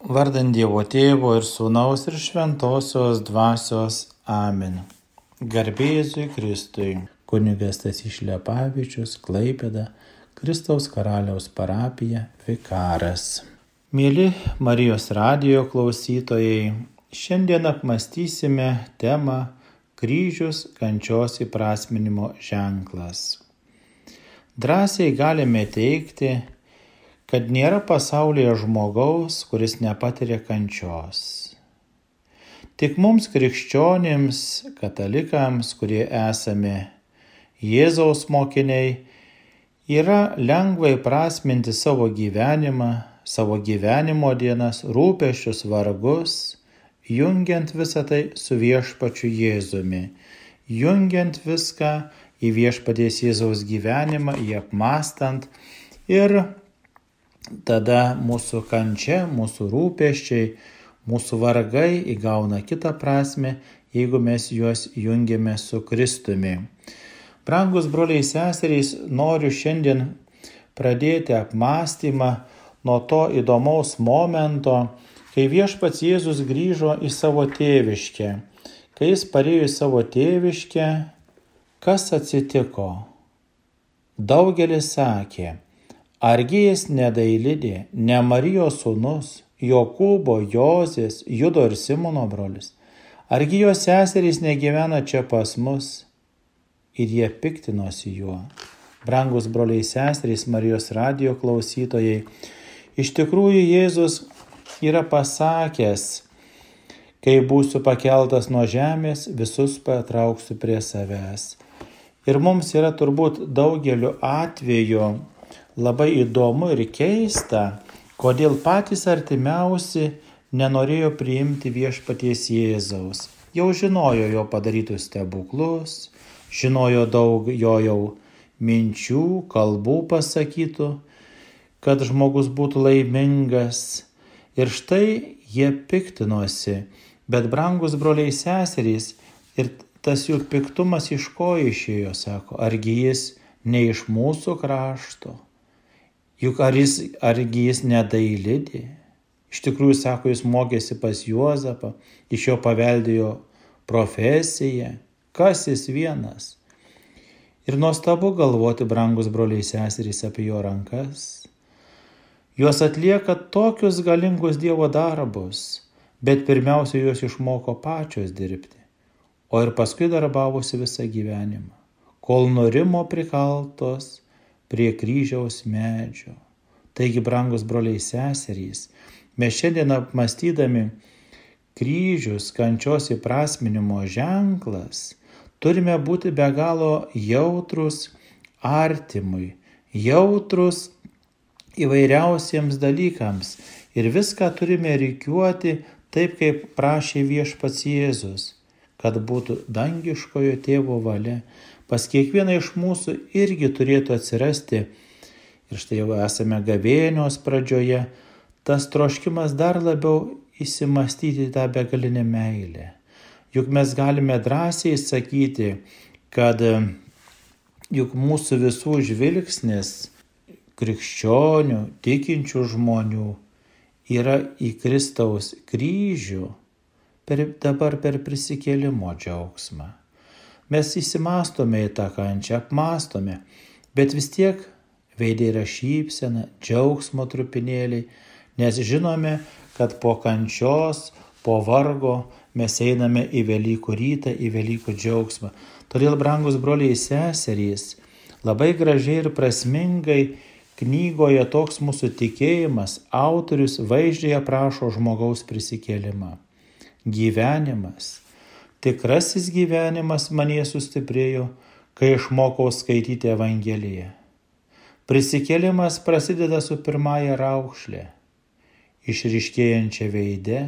Vardant Dievo Tėvo ir Sūnaus ir Šventosios Dvasios Amen. Garbėzui Kristui. Kunigas tas išlepavičius, Klaipėda, Kristaus karaliaus parapija, Vikaras. Mėly Marijos radijo klausytojai, šiandien apmastysime temą kryžius kančios įprasminimo ženklas. Drąsiai galime teikti, kad nėra pasaulyje žmogaus, kuris nepatiria kančios. Tik mums krikščionėms, katalikams, kurie esame Jėzaus mokiniai, yra lengva įprasminti savo gyvenimą, savo gyvenimo dienas, rūpešius, vargus, jungiant visą tai su viešpačiu Jėzumi, jungiant viską į viešpaties Jėzaus gyvenimą, jį apmastant ir tada mūsų kančia, mūsų rūpeščiai, mūsų vargai įgauna kitą prasme, jeigu mes juos jungiame su Kristumi. Brangus broliai seserys, noriu šiandien pradėti apmąstymą nuo to įdomaus momento, kai viešpats Jėzus grįžo į savo tėviškę. Kai jis parėjo į savo tėviškę, kas atsitiko? Daugelis sakė, Argi jis nedailidė, ne Marijos sūnus, Jokūbo, Jozės, Judo ir Simono brolis? Argi jo seserys negyvena čia pas mus? Ir jie piktinosi juo. Brangus broliai seserys Marijos radio klausytojai, iš tikrųjų Jėzus yra pasakęs, kai būsiu pakeltas nuo žemės, visus patrauksiu prie savęs. Ir mums yra turbūt daugeliu atveju labai įdomu ir keista, kodėl patys artimiausi nenorėjo priimti viešpaties Jėzaus. Jau žinojo jo padarytus stebuklus, žinojo daug jo jau minčių, kalbų pasakytų, kad žmogus būtų laimingas. Ir štai jie piktinosi, bet brangus broliai seserys ir tas jų piktumas iš ko išėjo, sako, argi jis ne iš mūsų krašto. Juk ar jis, argi jis nedailidė? Iš tikrųjų, sako, jis mokėsi pas Juozapą, iš jo paveldėjo profesiją, kas jis vienas. Ir nuostabu galvoti, brangus broliai seserys, apie jo rankas. Juos atlieka tokius galingus Dievo darbus, bet pirmiausia, juos išmoko pačios dirbti, o ir paskui darbavosi visą gyvenimą, kol norimo prikaltos prie kryžiaus medžio. Taigi, brangus broliai seserys, mes šiandien apmastydami kryžius kančios įprasminimo ženklas, turime būti be galo jautrus artimui, jautrus įvairiausiems dalykams ir viską turime reikiuoti taip, kaip prašė viešpats Jėzus, kad būtų dangiškojo tėvo valia, pas kiekvieną iš mūsų irgi turėtų atsirasti, ir štai jau esame gavėnios pradžioje, tas troškimas dar labiau įsimastyti tą begalinę meilę. Juk mes galime drąsiai sakyti, kad juk mūsų visų žvilgsnis krikščionių, tikinčių žmonių yra į Kristaus kryžių per, dabar per prisikėlimo džiaugsmą. Mes įsimastome į tą kančią, apmastome, bet vis tiek veidė yra šypsena, džiaugsmo trupinėliai, nes žinome, kad po kančios, po vargo mes einame į Velykų rytą, į Velykų džiaugsmą. Todėl, brangus broliai seserys, labai gražiai ir prasmingai knygoje toks mūsų tikėjimas, autorius vaizdžiai aprašo žmogaus prisikėlimą. Gyvenimas Tikrasis gyvenimas manie sustiprėjo, kai išmokau skaityti Evangeliją. Prisikėlimas prasideda su pirmąja raukšlė, išriškėjančia veide,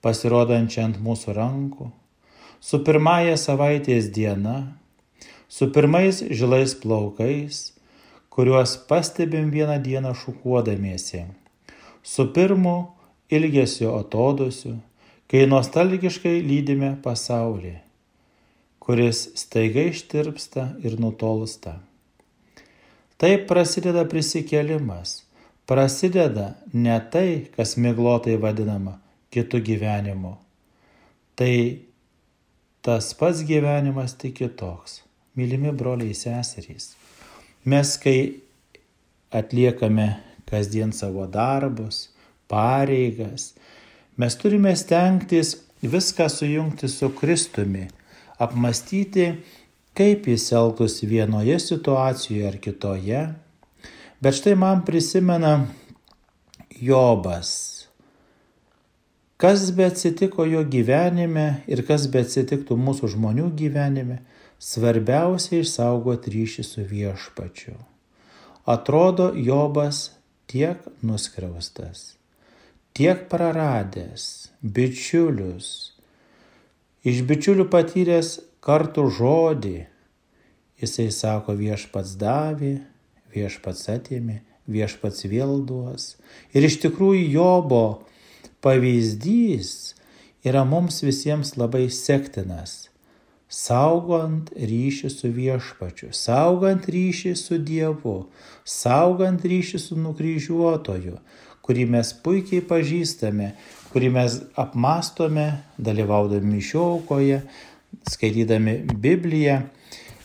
pasirodančia ant mūsų rankų, su pirmąja savaitės diena, su pirmais žilais plaukais, kuriuos pastebim vieną dieną šukuodamiesi, su pirmu ilgesio atodusiu, kai nostalgiškai lydime pasaulį, kuris staiga ištirpsta ir nutolsta. Taip prasideda prisikėlimas, prasideda ne tai, kas miglotai vadinama kitų gyvenimu. Tai tas pats gyvenimas tik kitoks. Mylimi broliai seserys. Mes, kai atliekame kasdien savo darbus, pareigas, mes turime stengtis viską sujungti su Kristumi, apmastyti, kaip jis elgtųsi vienoje situacijoje ar kitoje. Bet štai man prisimena Jobas. Kas be atsitiko jo gyvenime ir kas be atsitiktų mūsų žmonių gyvenime, svarbiausia išsaugoti ryšį su viešpačiu. Atrodo, Jobas tiek nuskriaustas, tiek praradęs bičiulius, iš bičiulių patyręs kartų žodį, jisai sako viešpats davė, viešpats atėmė, viešpats vėl duos. Ir iš tikrųjų Jobo pavyzdys yra mums visiems labai sektinas saugant ryšį su viešpačiu, saugant ryšį su Dievu, saugant ryšį su nukryžiuotoju, kurį mes puikiai pažįstame, kurį mes apmastome, dalyvaudami mišiaukoje, skaitydami Bibliją,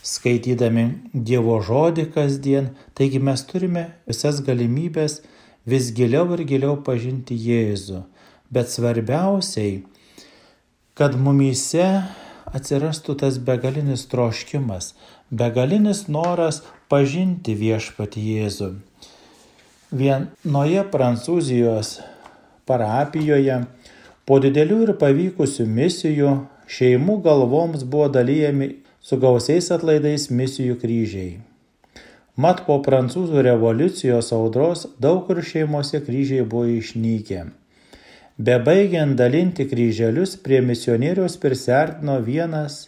skaitydami Dievo žodį kasdien. Taigi mes turime visas galimybės vis giliau ir giliau pažinti Jėzų. Bet svarbiausiai, kad mumyse atsirastų tas begalinis troškimas, begalinis noras pažinti viešpatį Jėzų. Vienoje Prancūzijos parapijoje po didelių ir pavykusių misijų šeimų galvoms buvo dalyjami su gausiais atlaidais misijų kryžiai. Mat po prancūzų revoliucijos audros daug kur šeimose kryžiai buvo išnykę. Bebaigiant dalinti kryželius prie misionieriaus prisartino vienas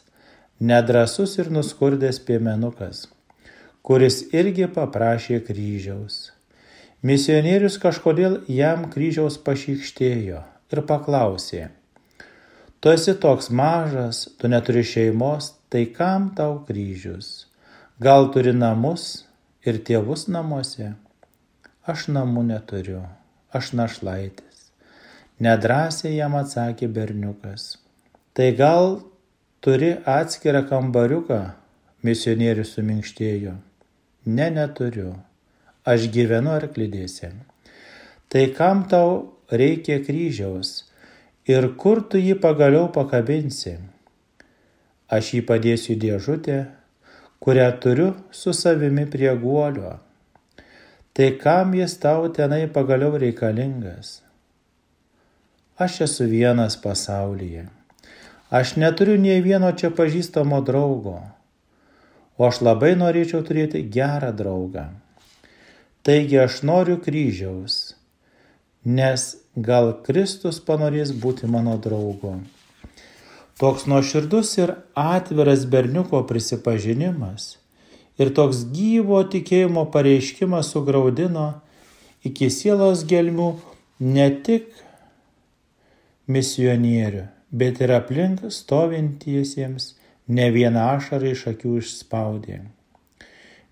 nedrasus ir nuskurdęs piemenukas, kuris irgi paprašė kryžiaus. Misionierius kažkodėl jam kryžiaus pašykštėjo ir paklausė, tu esi toks mažas, tu neturi šeimos, tai kam tau kryžius? Gal turi namus ir tėvus namuose? Aš namų neturiu, aš našlaitis. Nedrasiai jam atsakė berniukas. Tai gal turi atskirą kambariuką, misionierius suminkštėjo. Ne, neturiu. Aš gyvenu arklidėse. Tai kam tau reikia kryžiaus ir kur tu jį pagaliau pakabinsi? Aš jį padėsiu dėžutę, kurią turiu su savimi prie guolio. Tai kam jis tau tenai pagaliau reikalingas? Aš esu vienas pasaulyje. Aš neturiu nei vieno čia pažįstamo draugo. O aš labai norėčiau turėti gerą draugą. Taigi aš noriu kryžiaus, nes gal Kristus panorės būti mano draugu. Toks nuoširdus ir atviras berniuko prisipažinimas ir toks gyvo tikėjimo pareiškimas sugraudino iki sielos gelmių ne tik misionierių, bet ir aplink stovintiesiems ne vieną ašarą iš akių išspaudė.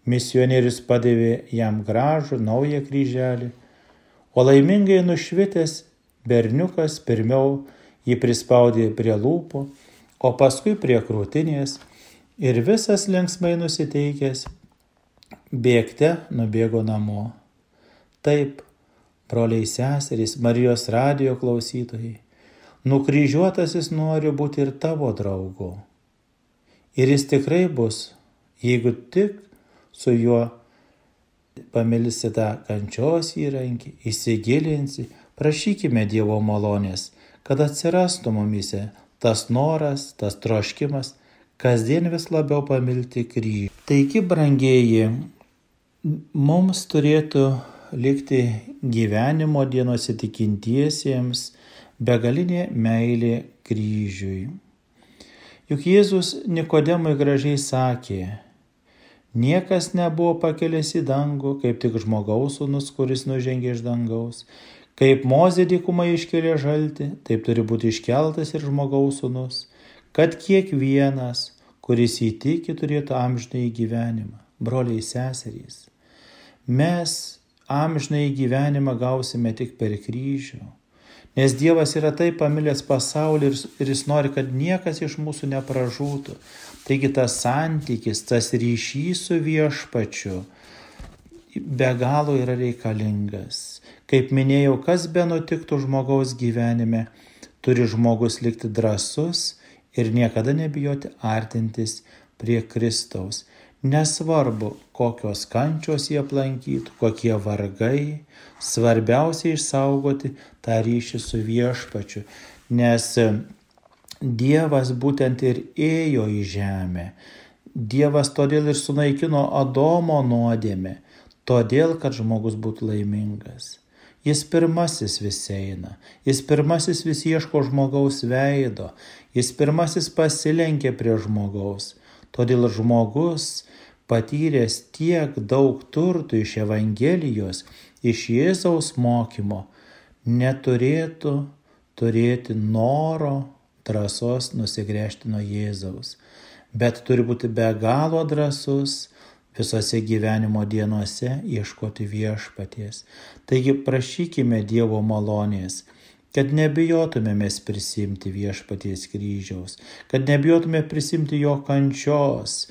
Misionierius padavė jam gražų naują kryželį, o laimingai nušvitęs berniukas pirmiau jį prispaudė prie lūpų, o paskui prie krūtinės ir visas linksmai nusiteikęs bėgte nubėgo namo. Taip, broliai seserys, Marijos radio klausytojai, Nukryžiuotasis nori būti ir tavo draugu. Ir jis tikrai bus, jeigu tik su juo pamilsi tą kančios įrankį, įsigilinsi, prašykime Dievo malonės, kad atsirastų mumise tas noras, tas troškimas, kasdien vis labiau pamilti kryžių. Taigi, brangieji, mums turėtų likti gyvenimo dienos įtikintiesiems, begalinė meilė kryžiui. Juk Jėzus Nikodemui gražiai sakė, niekas nebuvo pakėlęs į dangų, kaip tik žmogaus sūnus, kuris nužengė iš dangaus. Kaip Mozė dykumai iškėlė žalti, taip turi būti iškeltas ir žmogaus sūnus, kad kiekvienas, kuris įtiki, turėtų amžinai gyvenimą. Broliai seserys, mes amžinai gyvenimą gausime tik per kryžių. Nes Dievas yra taip pamilęs pasaulį ir, ir jis nori, kad niekas iš mūsų nepražūtų. Taigi tas santykis, tas ryšys su viešpačiu be galo yra reikalingas. Kaip minėjau, kas be nutiktų žmogaus gyvenime, turi žmogus likti drasus ir niekada nebijoti artintis prie Kristaus. Nesvarbu, kokios kančios jie aplankytų, kokie vargai, svarbiausia išsaugoti tą ryšį su viešpačiu, nes Dievas būtent ir ėjo į žemę. Dievas todėl ir sunaikino Adomo nuodėmę, todėl, kad žmogus būtų laimingas. Jis pirmasis vis eina, jis pirmasis vis ieško žmogaus veido, jis pirmasis pasilenkė prie žmogaus. Todėl žmogus patyręs tiek daug turtų iš Evangelijos, iš Jėzaus mokymo, neturėtų turėti noro, drąsos nusigręžti nuo Jėzaus, bet turi būti be galo drąsus visose gyvenimo dienose ieškoti viešpaties. Taigi prašykime Dievo malonės, kad nebijotumėmės prisimti viešpaties kryžiaus, kad nebijotume prisimti jo kančios,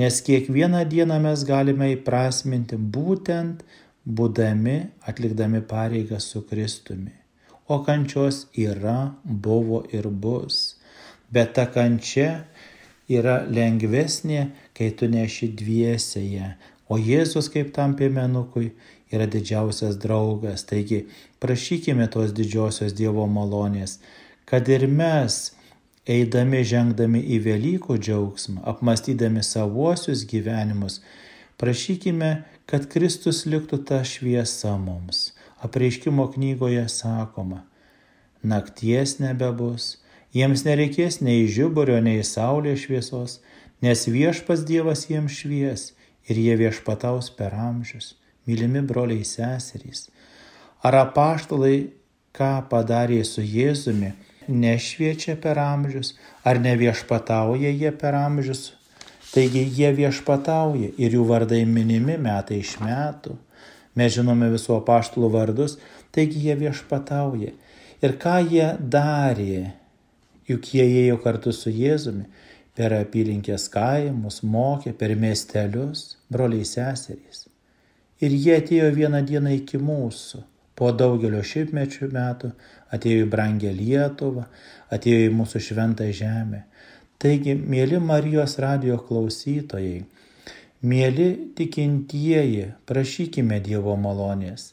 nes kiekvieną dieną mes galime įprasminti būtent būdami atlikdami pareigą su Kristumi. O kančios yra, buvo ir bus. Bet ta kančia yra lengvesnė, kai tu neši dviesėje, o Jėzus kaip tam piemenukui yra didžiausias draugas. Taigi prašykime tos didžiosios Dievo malonės, kad ir mes eidami žengdami į Velykų džiaugsmą, apmastydami savuosius gyvenimus, prašykime, kad Kristus liktų tą šviesą mums. Apreiškimo knygoje sakoma, nakties nebebus, jiems nereikės nei žiburio, nei saulės šviesos, nes viešpas Dievas jiems švies ir jie viešpataus per amžius, mylimi broliai seserys. Ar apaštalai, ką padarė su Jėzumi, nešviečia per amžius, ar neviešpatauja jie per amžius. Taigi jie viešpatauja ir jų vardai minimi metai iš metų. Mes žinome visų apaštalų vardus, taigi jie viešpatauja. Ir ką jie darė, juk jie ėjo kartu su Jėzumi per apylinkės kaimus, mokė per miestelius, broliai seserys. Ir jie atėjo vieną dieną iki mūsų po daugelio šimtmečių metų atėjo į brangę Lietuvą, atėjo į mūsų šventą žemę. Taigi, mėly Marijos radio klausytojai, mėly tikintieji, prašykime Dievo malonės,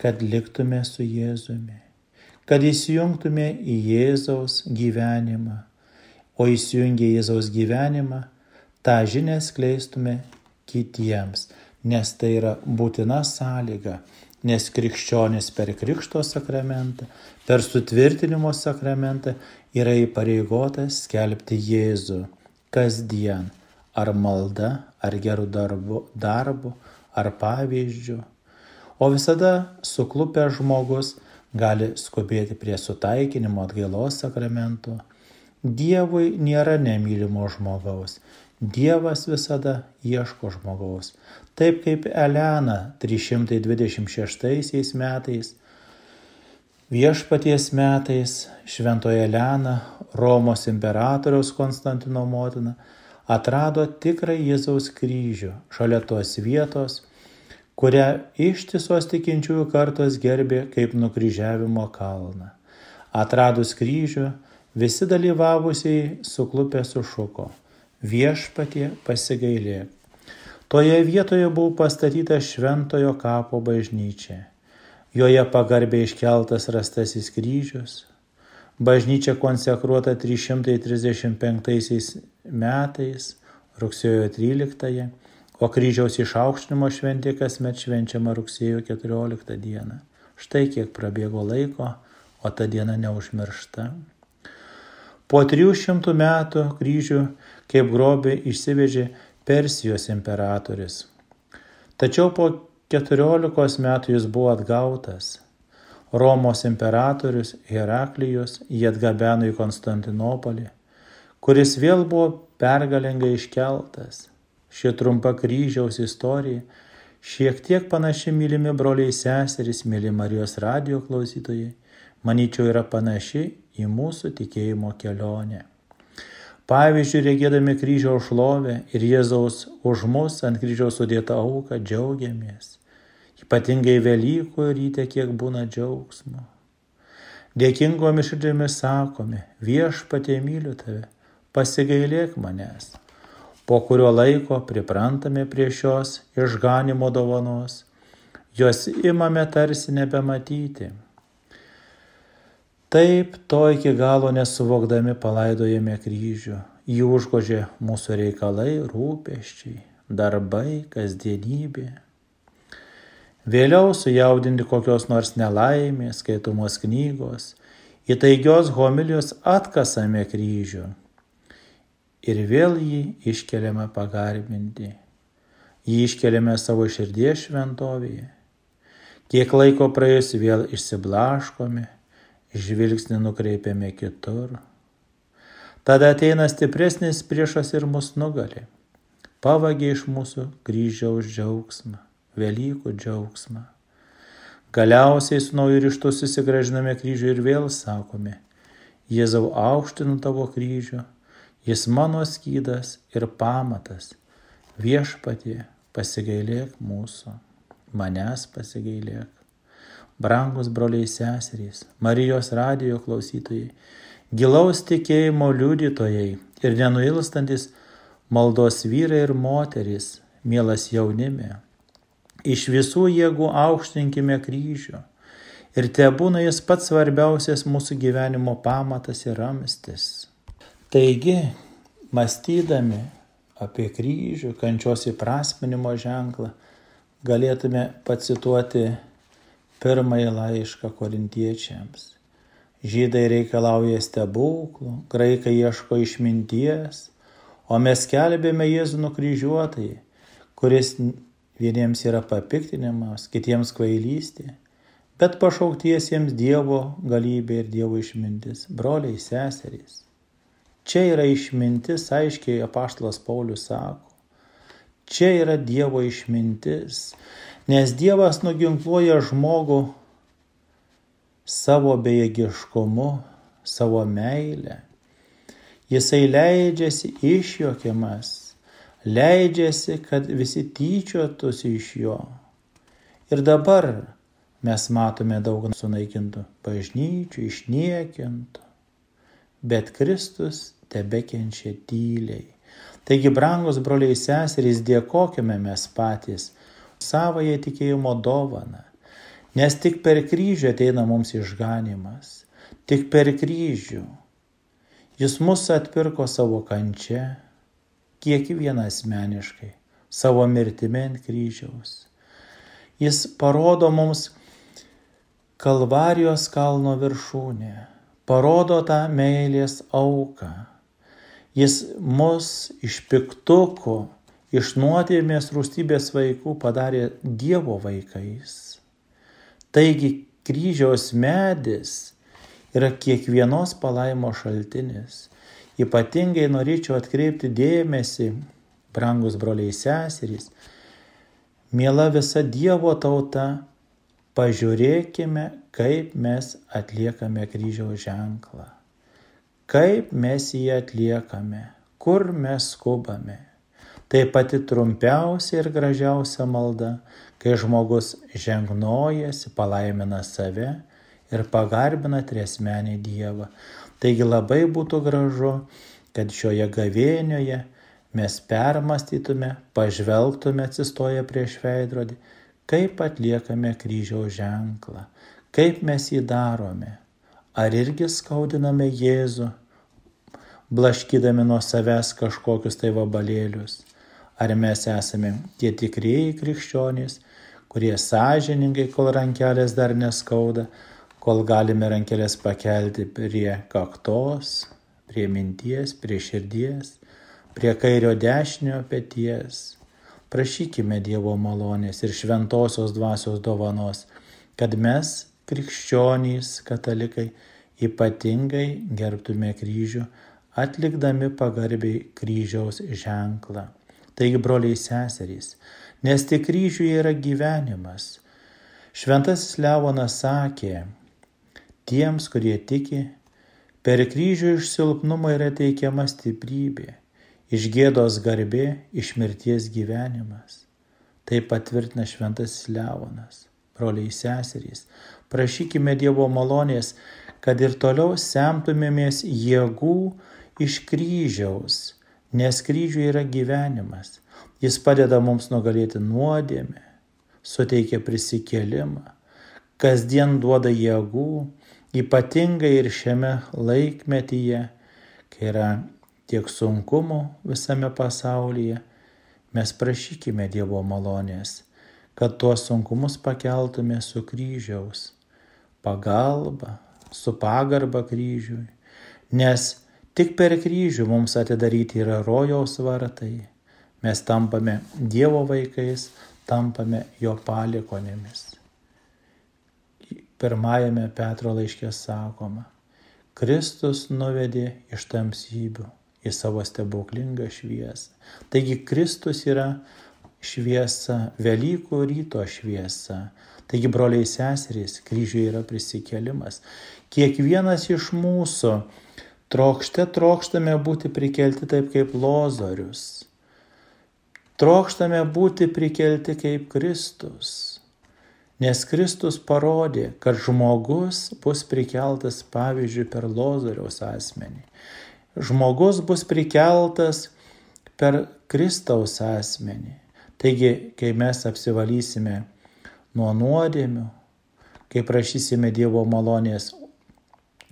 kad liktume su Jėzumi, kad įsijungtume į Jėzaus gyvenimą, o įsijungę Jėzaus gyvenimą, tą žinę skleistume kitiems, nes tai yra būtina sąlyga nes krikščionis per Krikšto sakramentą, per sutvirtinimo sakramentą yra įpareigotas skelbti Jėzų kasdien, ar malda, ar gerų darbų, darbų, ar pavyzdžių. O visada suklupęs žmogus gali skubėti prie sutaikinimo atgailos sakramento. Dievui nėra nemylimo žmogaus, Dievas visada ieško žmogaus. Taip kaip Elena 326 metais, viešpaties metais, šventoje Elena, Romos imperatoriaus Konstantino motina, atrado tikrą Jėzaus kryžių šalia tos vietos, kurią ištisos tikinčiųjų kartos gerbė kaip nukryžiavimo kalną. Atradus kryžių, visi dalyvavusiai suklupę sušuko viešpatie pasigailėk. Toje vietoje buvo pastatyta šventojo kapo bažnyčia. Joje pagarbiai iškeltas rastasis kryžius. Bažnyčia konsekruota 335 metais, rugsėjo 13, o kryžiaus išaukštinimo šventė kasmet švenčiama rugsėjo 14 dieną. Štai kiek prabėgo laiko, o ta diena neužmiršta. Po 300 metų kryžių kaip grobį išsivežė Persijos imperatorius. Tačiau po 14 metų jis buvo atgautas. Romos imperatorius Heraklijus jį atgabeno į Konstantinopolį, kuris vėl buvo pergalingai iškeltas. Ši trumpa kryžiaus istorija šiek tiek panaši mylimi broliai seserys, myli Marijos radio klausytojai, manyčiau yra panaši į mūsų tikėjimo kelionę. Pavyzdžiui, regėdami kryžiaus šlovę ir Jėzaus už mus ant kryžiaus sudėtą auką džiaugiamės. Ypatingai Velykų ryte kiek būna džiaugsmo. Dėkingomis širdžiamis sakome, viešpatie myliu tave, pasigailėk manęs. Po kurio laiko priprantame prie šios išganimo dovanos, jos imame tarsi nebematyti. Taip to iki galo nesuvokdami palaidojame kryžių. Jį užgožė mūsų reikalai, rūpeščiai, darbai, kasdienybė. Vėliau sujaudinti kokios nors nelaimės, skaitomos knygos, įtaigios homilijos atkasame kryžių ir vėl jį iškeliame pagarbinti. Jį iškeliame savo širdies šventovėje. Kiek laiko praėjus vėl išsiblaškome žvilgsnį nukreipiame kitur. Tada ateina stipresnis priešas ir mus nugali. Pavagė iš mūsų kryžiaus džiaugsmą, Velykų džiaugsmą. Galiausiai su nauju ryštu susigražiname kryžių ir vėl sakome, Jėzau aukštinu tavo kryžių, jis mano skydas ir pamatas, viešpatie pasigailėk mūsų, manęs pasigailėk brangus broliai seserys, Marijos radijo klausytojai, gilaus tikėjimo liudytojai ir nenuilstantis maldos vyrai ir moterys, mielas jaunime. Iš visų jėgų aukštinkime kryžių ir te būna jis pats svarbiausias mūsų gyvenimo pamatas ir ramstis. Taigi, mąstydami apie kryžių, kančios įprasminimo ženklą, galėtume pacituoti pirmąjį laišką korintiečiams. Žydai reikalauja stebuklų, graikai ieško išminties, o mes kelbėme Jėzų nukryžiuotai, kuris vieniems yra papiktinimas, kitiems kvailystė, bet pašauktiesiems Dievo galybė ir Dievo išmintis, broliai seserys. Čia yra išmintis, aiškiai apaštalas Paulius sako. Čia yra Dievo išmintis, nes Dievas nuginkluoja žmogų savo bejėgiškumu, savo meilę. Jisai leidžiasi išjokiamas, leidžiasi, kad visi tyčiotųsi iš jo. Ir dabar mes matome daug sunaikintų bažnyčių, išniekintų, bet Kristus tebekenčia tyliai. Taigi, brangus broliai seserys, dėkojame mes patys savąją tikėjimo dovaną. Nes tik per kryžių ateina mums išganimas. Tik per kryžių. Jis mus atpirko savo kančia, kiekvieną asmeniškai, savo mirtimi ant kryžiaus. Jis parodo mums Kalvarijos kalno viršūnę, parodo tą meilės auką. Jis mus iš piktukų iš nuodėmės rūstybės vaikų padarė Dievo vaikais. Taigi kryžiaus medis yra kiekvienos palaimo šaltinis. Ypatingai norėčiau atkreipti dėmesį, brangus broliai seserys, miela visa Dievo tauta, pažiūrėkime, kaip mes atliekame kryžiaus ženklą. Kaip mes jį atliekame, kur mes skubame Tai pati trumpiausia ir gražiausia malda, kai žmogus žengnojasi, palaimina save ir pagarbina triesmenį Dievą. Taigi labai būtų gražu, kad šioje gavėnioje mes permastytume, pažvelgtume atsistoję prieš veidrodį, kaip atliekame kryžiaus ženklą, kaip mes jį darome. Ar irgi skaudiname Jėzų, blaškydami nuo savęs kažkokius tai vabalėlius Ar mes esame tie tikrieji krikščionys, kurie sąžiningai, kol rankelės dar neskauda, kol galime rankelės pakelti prie kaktos, prie minties, prie širdies, prie kairio dešinio pėties. Prašykime Dievo malonės ir šventosios dvasios dovanos, kad mes, krikščionys, katalikai, ypatingai gerbtume kryžių, atlikdami pagarbiai kryžiaus ženklą. Taigi, broliai seserys, nes tik kryžiuje yra gyvenimas. Šventasis Leonas sakė, tiems, kurie tiki, per kryžių iš silpnumo yra teikiama stiprybė, iš gėdos garbė, iš mirties gyvenimas. Tai patvirtina Šventasis Leonas. Broliai seserys, prašykime Dievo malonės, kad ir toliau semtumėmės jėgų iš kryžiaus, nes kryžiuje yra gyvenimas. Jis padeda mums nugalėti nuodėmę, suteikia prisikėlimą, kasdien duoda jėgų, ypatingai ir šiame laikmetyje, kai yra tiek sunkumų visame pasaulyje, mes prašykime Dievo malonės, kad tuos sunkumus pakeltume su kryžiaus pagalba, su pagarba kryžiui, nes tik per kryžių mums atidaryti yra rojaus vartai. Mes tampame Dievo vaikais, tampame jo palikonėmis. Pirmajame Petro laiškė sakoma, Kristus nuvedė iš tamsybių į savo stebuklingą šviesą. Taigi Kristus yra šviesa, Velykų ryto šviesa, Taigi, broliai seserys, kryžiuje yra prisikėlimas. Kiekvienas iš mūsų trokšte trokštame būti prikelti taip kaip lozorius. Trokštame būti prikelti kaip Kristus. Nes Kristus parodė, kad žmogus bus prikeltas, pavyzdžiui, per lozoriaus asmenį. Žmogus bus prikeltas per Kristaus asmenį. Taigi, kai mes apsivalysime nuo nuodėmių, kai prašysime Dievo malonės,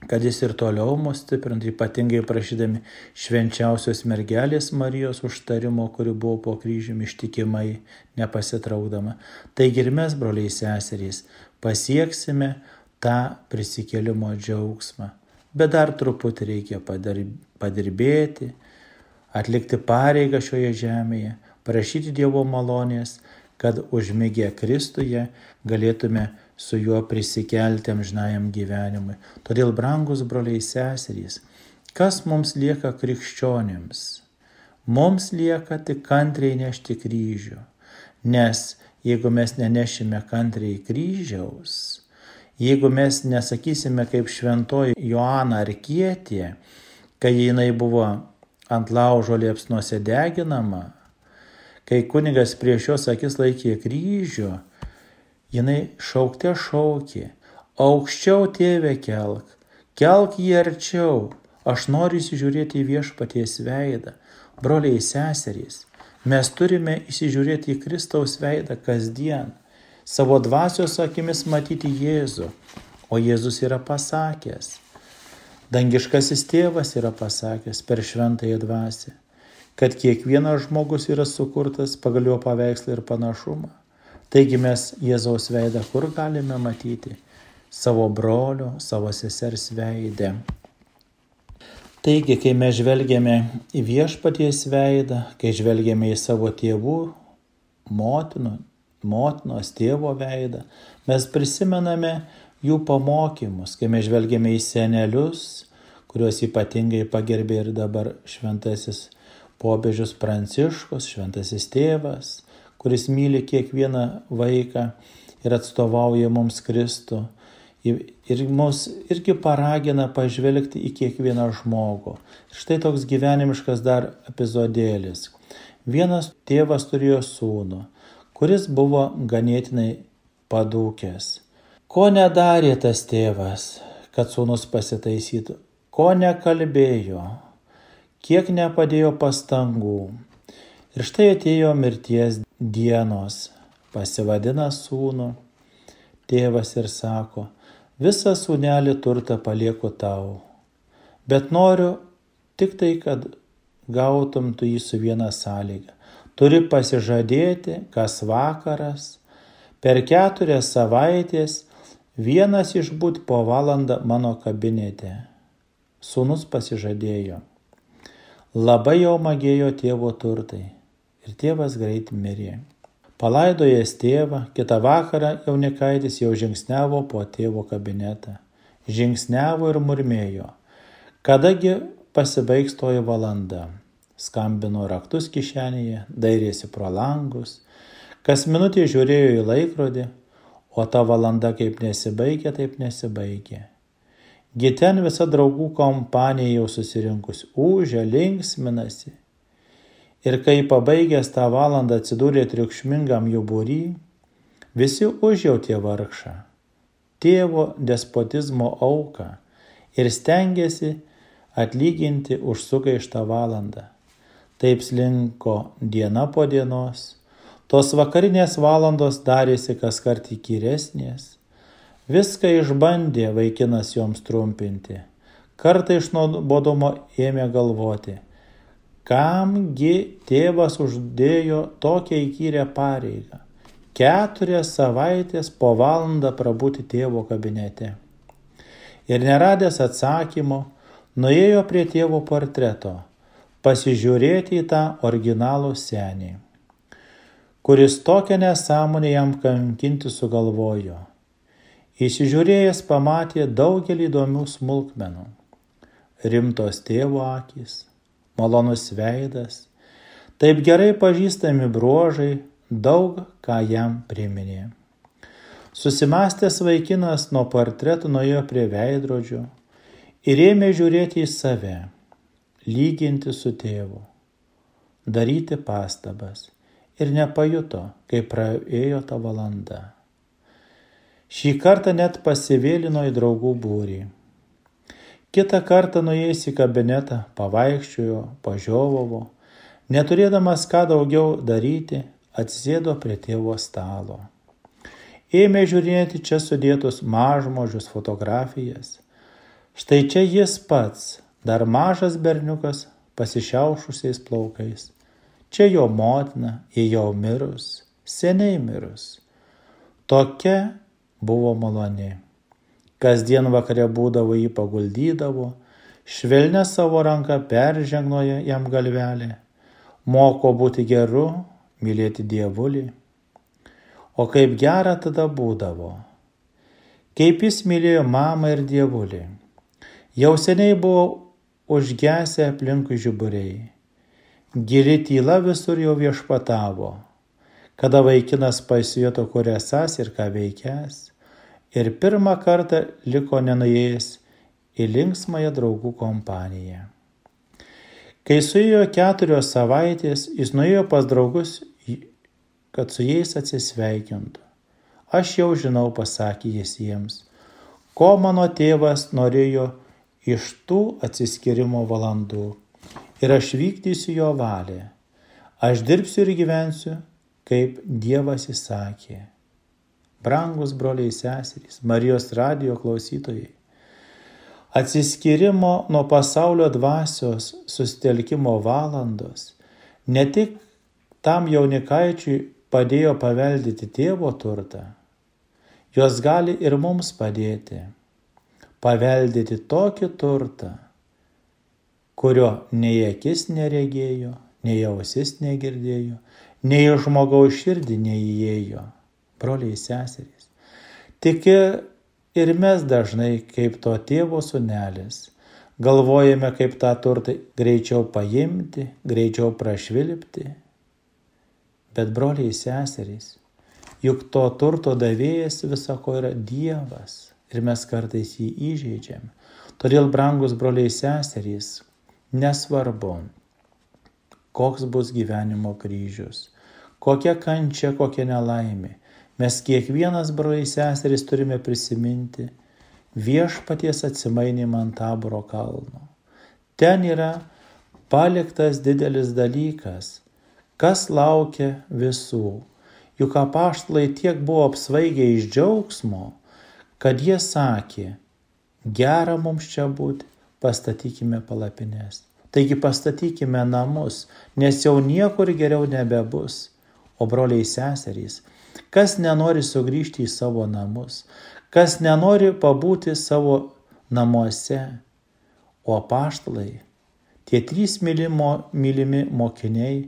kad jis ir toliau mus stiprintų, ypatingai prašydami švenčiausios mergelės Marijos užtarimo, kuri buvo po kryžiumi ištikimai nepasitraukdama. Taigi ir mes, broliai seserys, pasieksime tą prisikėlimo džiaugsmą. Bet dar truputį reikia padirbėti, atlikti pareigą šioje žemėje, prašyti Dievo malonės, kad užmigę Kristuje galėtume su juo prisikelti amžinajam gyvenimui. Todėl, brangus broliai seserys, kas mums lieka krikščionėms? Mums lieka tik kantriai nešti kryžių, nes jeigu mes nenešime kantriai kryžiaus, jeigu mes nesakysime kaip šventoji Joana Arkietė, kai jinai buvo ant laužo liepsnuose deginama, kai kunigas prieš jos akis laikė kryžių, jinai šaukte šaukė, aukščiau tėvę kelk, kelk jį arčiau, aš noriu įsižiūrėti į viešpaties veidą, broliai seserys, mes turime įsižiūrėti į Kristaus veidą kasdien, savo dvasios akimis matyti Jėzų, o Jėzus yra pasakęs, dangiškasis tėvas yra pasakęs per šventąją dvasę kad kiekvienas žmogus yra sukurtas pagal jo paveikslą ir panašumą. Taigi mes Jėzaus veidą kur galime matyti? Savo brolio, savo sesers veidę. Taigi, kai mes žvelgiame į viešpaties veidą, kai žvelgiame į savo tėvų, motinų, motinos tėvo veidą, mes prisimename jų pamokymus, kai mes žvelgiame į senelius, kuriuos ypatingai pagerbė ir dabar šventasis popiežius Pranciškus, šventasis tėvas, kuris myli kiekvieną vaiką ir atstovauja mums Kristų. Ir mus irgi paragina pažvelgti į kiekvieną žmogų. Štai toks gyvenimiškas dar epizodėlis. Vienas tėvas turėjo sūnų, kuris buvo ganėtinai padūkęs. Ko nedarė tas tėvas, kad sūnus pasitaisytų? Ko nekalbėjo? kiek nepadėjo pastangų. Ir štai atėjo mirties dienos, pasivadina sūnų, tėvas ir sako, visą sūnelį turtą palieku tau, bet noriu tik tai, kad gautum tu jį su viena sąlyga. Turi pasižadėti, kas vakaras, per keturias savaitės vienas išbūt po valandą mano kabinete. Sūnus pasižadėjo. Labai jau magėjo tėvo turtai ir tėvas greit mirė. Palaidojęs tėvą, kitą vakarą jaunikaitis jau žingsnevo po tėvo kabinetą. Žingsnevo ir murmėjo. Kadagi pasibaigs toji valanda. Skambino raktus kišenėje, dairėsi pro langus. Kas minutė žiūrėjo į laikrodį, o ta valanda kaip nesibaigė, taip nesibaigė. Giten visa draugų kompanija jau susirinkus, užia, linksminasi. Ir kai pabaigęs tą valandą atsidūrė triukšmingam jų būry, visi užjautė vargšą, tėvo despotizmo auką ir stengiasi atlyginti už sugaištą valandą. Taip slinko diena po dienos, Tos vakarinės valandos darėsi kas kart įkyresnės. Viską išbandė vaikinas joms trumpinti. Kartą iš nuobodumo ėmė galvoti, kamgi tėvas uždėjo tokią įkyrę pareigą. Keturias savaitės po valandą prabūti tėvo kabinete. Ir neradęs atsakymo, nuėjo prie tėvo portreto, pasižiūrėti į tą originalų senį kuris tokią nesąmonę jam kankinti sugalvojo. Įsižiūrėjęs pamatė daugelį įdomių smulkmenų. Rimtos tėvo akis, malonus veidas, taip gerai pažįstami bruožai, daug ką jam priminė. Susimastęs vaikinas nuo portretų nuėjo prie veidrodžio ir ėmė žiūrėti į save, lyginti su tėvu, daryti pastabas ir nepajuto, kai praėjo ta valanda. Šį kartą net pasivėlino į draugų būrį. Kitą kartą nuėjęs į kabinetą, pavaikščiojo, pažiovavo, neturėdamas ką daugiau daryti, atsisėdo prie tėvo stalo. Ėmė žiūrėti čia sudėtus mažmožius fotografijas. Štai čia jis pats, dar mažas berniukas, pasišiaušusiais plaukais. Čia jo motina, ji jau mirus, seniai mirus. Tokia buvo maloni. Kasdien vakare būdavo jį paguldydavo, švelnę savo ranką peržengnoja jam galvelė, moko būti geru, mylėti dievulį. O kaip gera tada būdavo. Kaip jis mylėjo mamą ir dievulį. Jau seniai buvo užgesę aplinkui žiburiai Gili tyla visur jau viešpatavo, kada vaikinas pasijuto, kur esas ir ką veikęs, ir pirmą kartą liko nenuėjęs į linksmąją draugų kompaniją. Kai suėjo keturios savaitės, jis nuėjo pas draugus, kad su jais atsisveikintų. Aš jau žinau, pasakė jis jiems, ko mano tėvas norėjo iš tų atsiskirimo valandų ir aš vykdysiu jo valią. Aš dirbsiu ir gyvensiu, kaip Dievas įsakė. Brangus broliai seserys, Marijos radio klausytojai. Atsiskirimo nuo pasaulio dvasios sustelkimo valandos ne tik tam jaunikaičiui padėjo paveldyti tėvo turtą, jos gali ir mums padėti paveldyti tokį turtą, kurio nei akis neregėjo, nei ausis negirdėjo, nei žmogaus širdį neįėjo, broliai seserys. Tik ir mes dažnai, kaip to tėvo sunelis, galvojame, kaip tą turtą greičiau paimti, greičiau prašvilpti. Bet broliai seserys, juk to turto davėjas visako yra Dievas ir mes kartais jį įžeidžiam. Todėl, brangus broliai seserys, Nesvarbu, koks bus gyvenimo kryžius, kokia kančia, kokia nelaimė. Mes kiekvienas broliai seserys turime prisiminti viešpaties atsimainimą ant taboro kalno. Ten yra paliktas didelis dalykas, kas laukia visų. Juk apaštlai tiek buvo apsvaigę iš džiaugsmo, kad jie sakė, gera mums čia būti, pastatykime palapines. Taigi pastatykime namus, nes jau niekur geriau nebebus. O broliai seserys, kas nenori sugrįžti į savo namus, kas nenori pabūti savo namuose, o paštalai, tie trys mylimo, mylimi mokiniai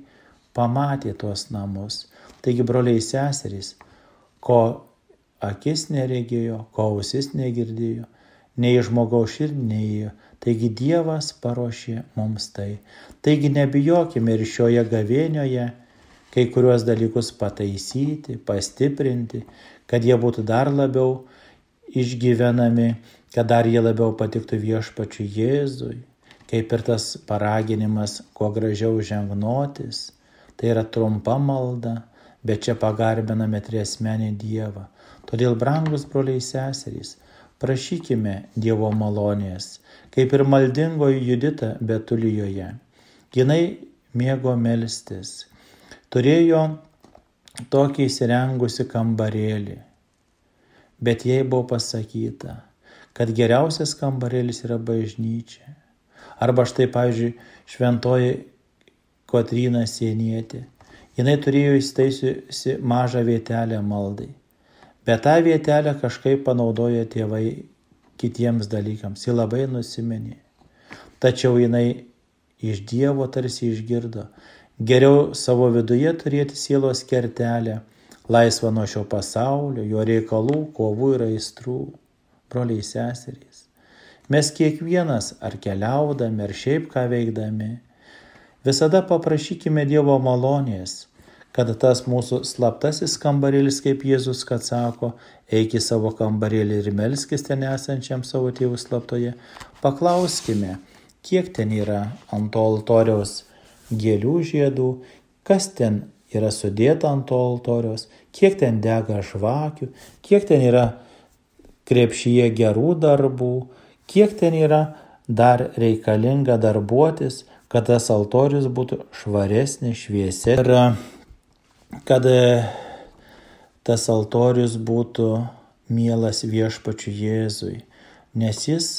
pamatė tuos namus. Taigi broliai seserys, ko akis neregėjo, ko ausis negirdėjo, nei žmogaus širdį neįėjo, Taigi Dievas paruošė mums tai. Taigi nebijokime ir šioje gavėnioje kai kuriuos dalykus pataisyti, pastiprinti, kad jie būtų dar labiau išgyvenami, kad dar jie labiau patiktų viešpačiu Jėzui, kaip ir tas paraginimas kuo gražiau žengnotis. Tai yra trumpa malda, bet čia pagarbiname triesmenį Dievą. Todėl, brangus broliai seserys, prašykime Dievo malonės, kaip ir maldingoji Judita Betulijoje. Jinai mėgo melstis, turėjo tokį įsirengusi kambarėlį, bet jai buvo pasakyta, kad geriausias kambarėlis yra bažnyčia. Arba štai, pavyzdžiui, šventoji Kotryna Sienietė. Jinai turėjo įstaisiusi mažą vietelę maldai. Bet tą vietelę kažkaip panaudojo tėvai kitiems dalykams. Ji labai nusiminė. Tačiau jinai iš Dievo tarsi išgirdo. Geriau savo viduje turėti sielos kertelę, laisvą nuo šio pasaulio, jo reikalų, kovų ir aistrų. Broliai seserys. Mes kiekvienas ar keliaudami, ar šiaip ką veikdami, visada paprašykime Dievo malonės kad tas mūsų slaptasis kambarėlis, kaip Jėzus, kad sako, eik į savo kambarėlį ir melskis ten esančiam savo tėvų slaptoje, paklauskime, kiek ten yra ant to altoriaus gėlių žiedų, kas ten yra sudėta ant to altoriaus, kiek ten dega žvakių, kiek ten yra krepšyje gerų darbų, kiek ten yra dar reikalinga darbuotis, kad tas altorius būtų švaresnis, šviesesnis. Kad e, tas altorius būtų mielas viešpačiu Jėzui, nes jis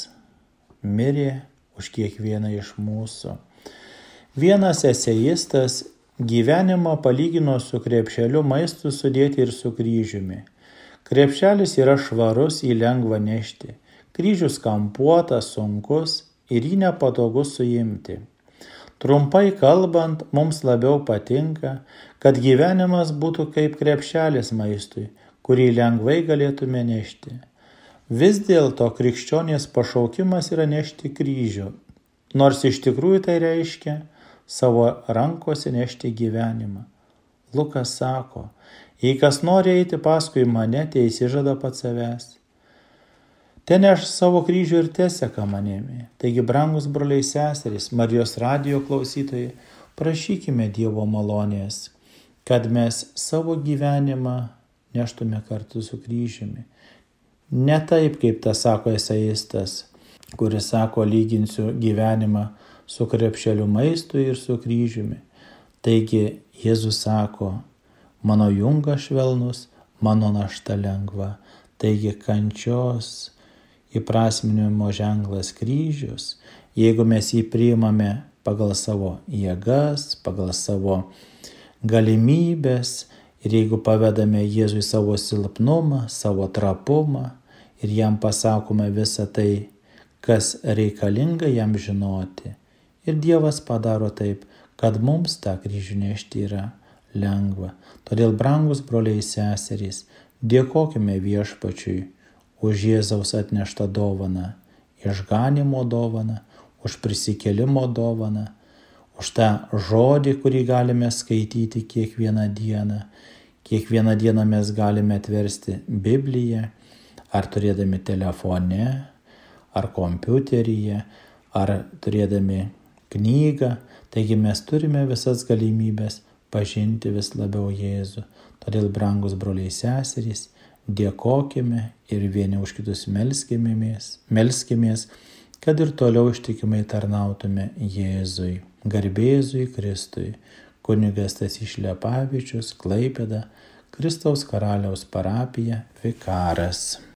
mirė už kiekvieną iš mūsų. Vienas eseistas gyvenimą palygino su krepšeliu maistų sudėti ir su kryžiumi. Krepšelis yra švarus, jį lengva nešti. Kryžius kampuotas, sunkus ir jį nepatogu suimti. Trumpai kalbant, mums labiau patinka, kad gyvenimas būtų kaip krepšelis maistui, kurį lengvai galėtume nešti. Vis dėlto krikščionės pašaukimas yra nešti kryžių, nors iš tikrųjų tai reiškia savo rankose nešti gyvenimą. Lukas sako, jei kas nori eiti paskui mane, tai įsižada pats savęs Ten aš savo kryžių ir teseka manimi. Taigi, brangus broliai seserys, Marijos radio klausytojai, prašykime Dievo malonės, kad mes savo gyvenimą neštume kartu su kryžiumi. Ne taip, kaip tas sako esaistas, kuris sako, lyginsiu gyvenimą su krepšeliu maistu ir su kryžiumi. Taigi Jėzus sako, mano jungas švelnus, mano našta lengva. Taigi kančios įprasminimo ženklas kryžius, jeigu mes jį priimame pagal savo jėgas, pagal savo galimybės ir jeigu pavedame Jėzui savo silpnumą, savo trapumą ir jam pasakome visą tai, kas reikalinga jam žinoti. Ir Dievas padaro taip, kad mums tą kryžių nešti yra lengva. Todėl, brangus broliai seserys, dėkojime viešpačiui už Jėzaus atneštą dovaną, išganimo dovaną, už prisikėlimo dovaną, už tą žodį, kurį galime skaityti kiekvieną dieną. Kiekvieną dieną mes galime atversti Bibliją, ar turėdami telefone, ar kompiuteryje, ar turėdami knygą. Taigi mes turime visas galimybės pažinti vis labiau Jėzų. Todėl, brangus broliai seserys, dėkokime ir vieni už kitus melskimės, melskimės, kad ir toliau ištikimai tarnautume Jėzui, garbėzui Kristui, kunigas tas išlepavičius, Klaipėda, Kristaus karaliaus parapija, vikaras.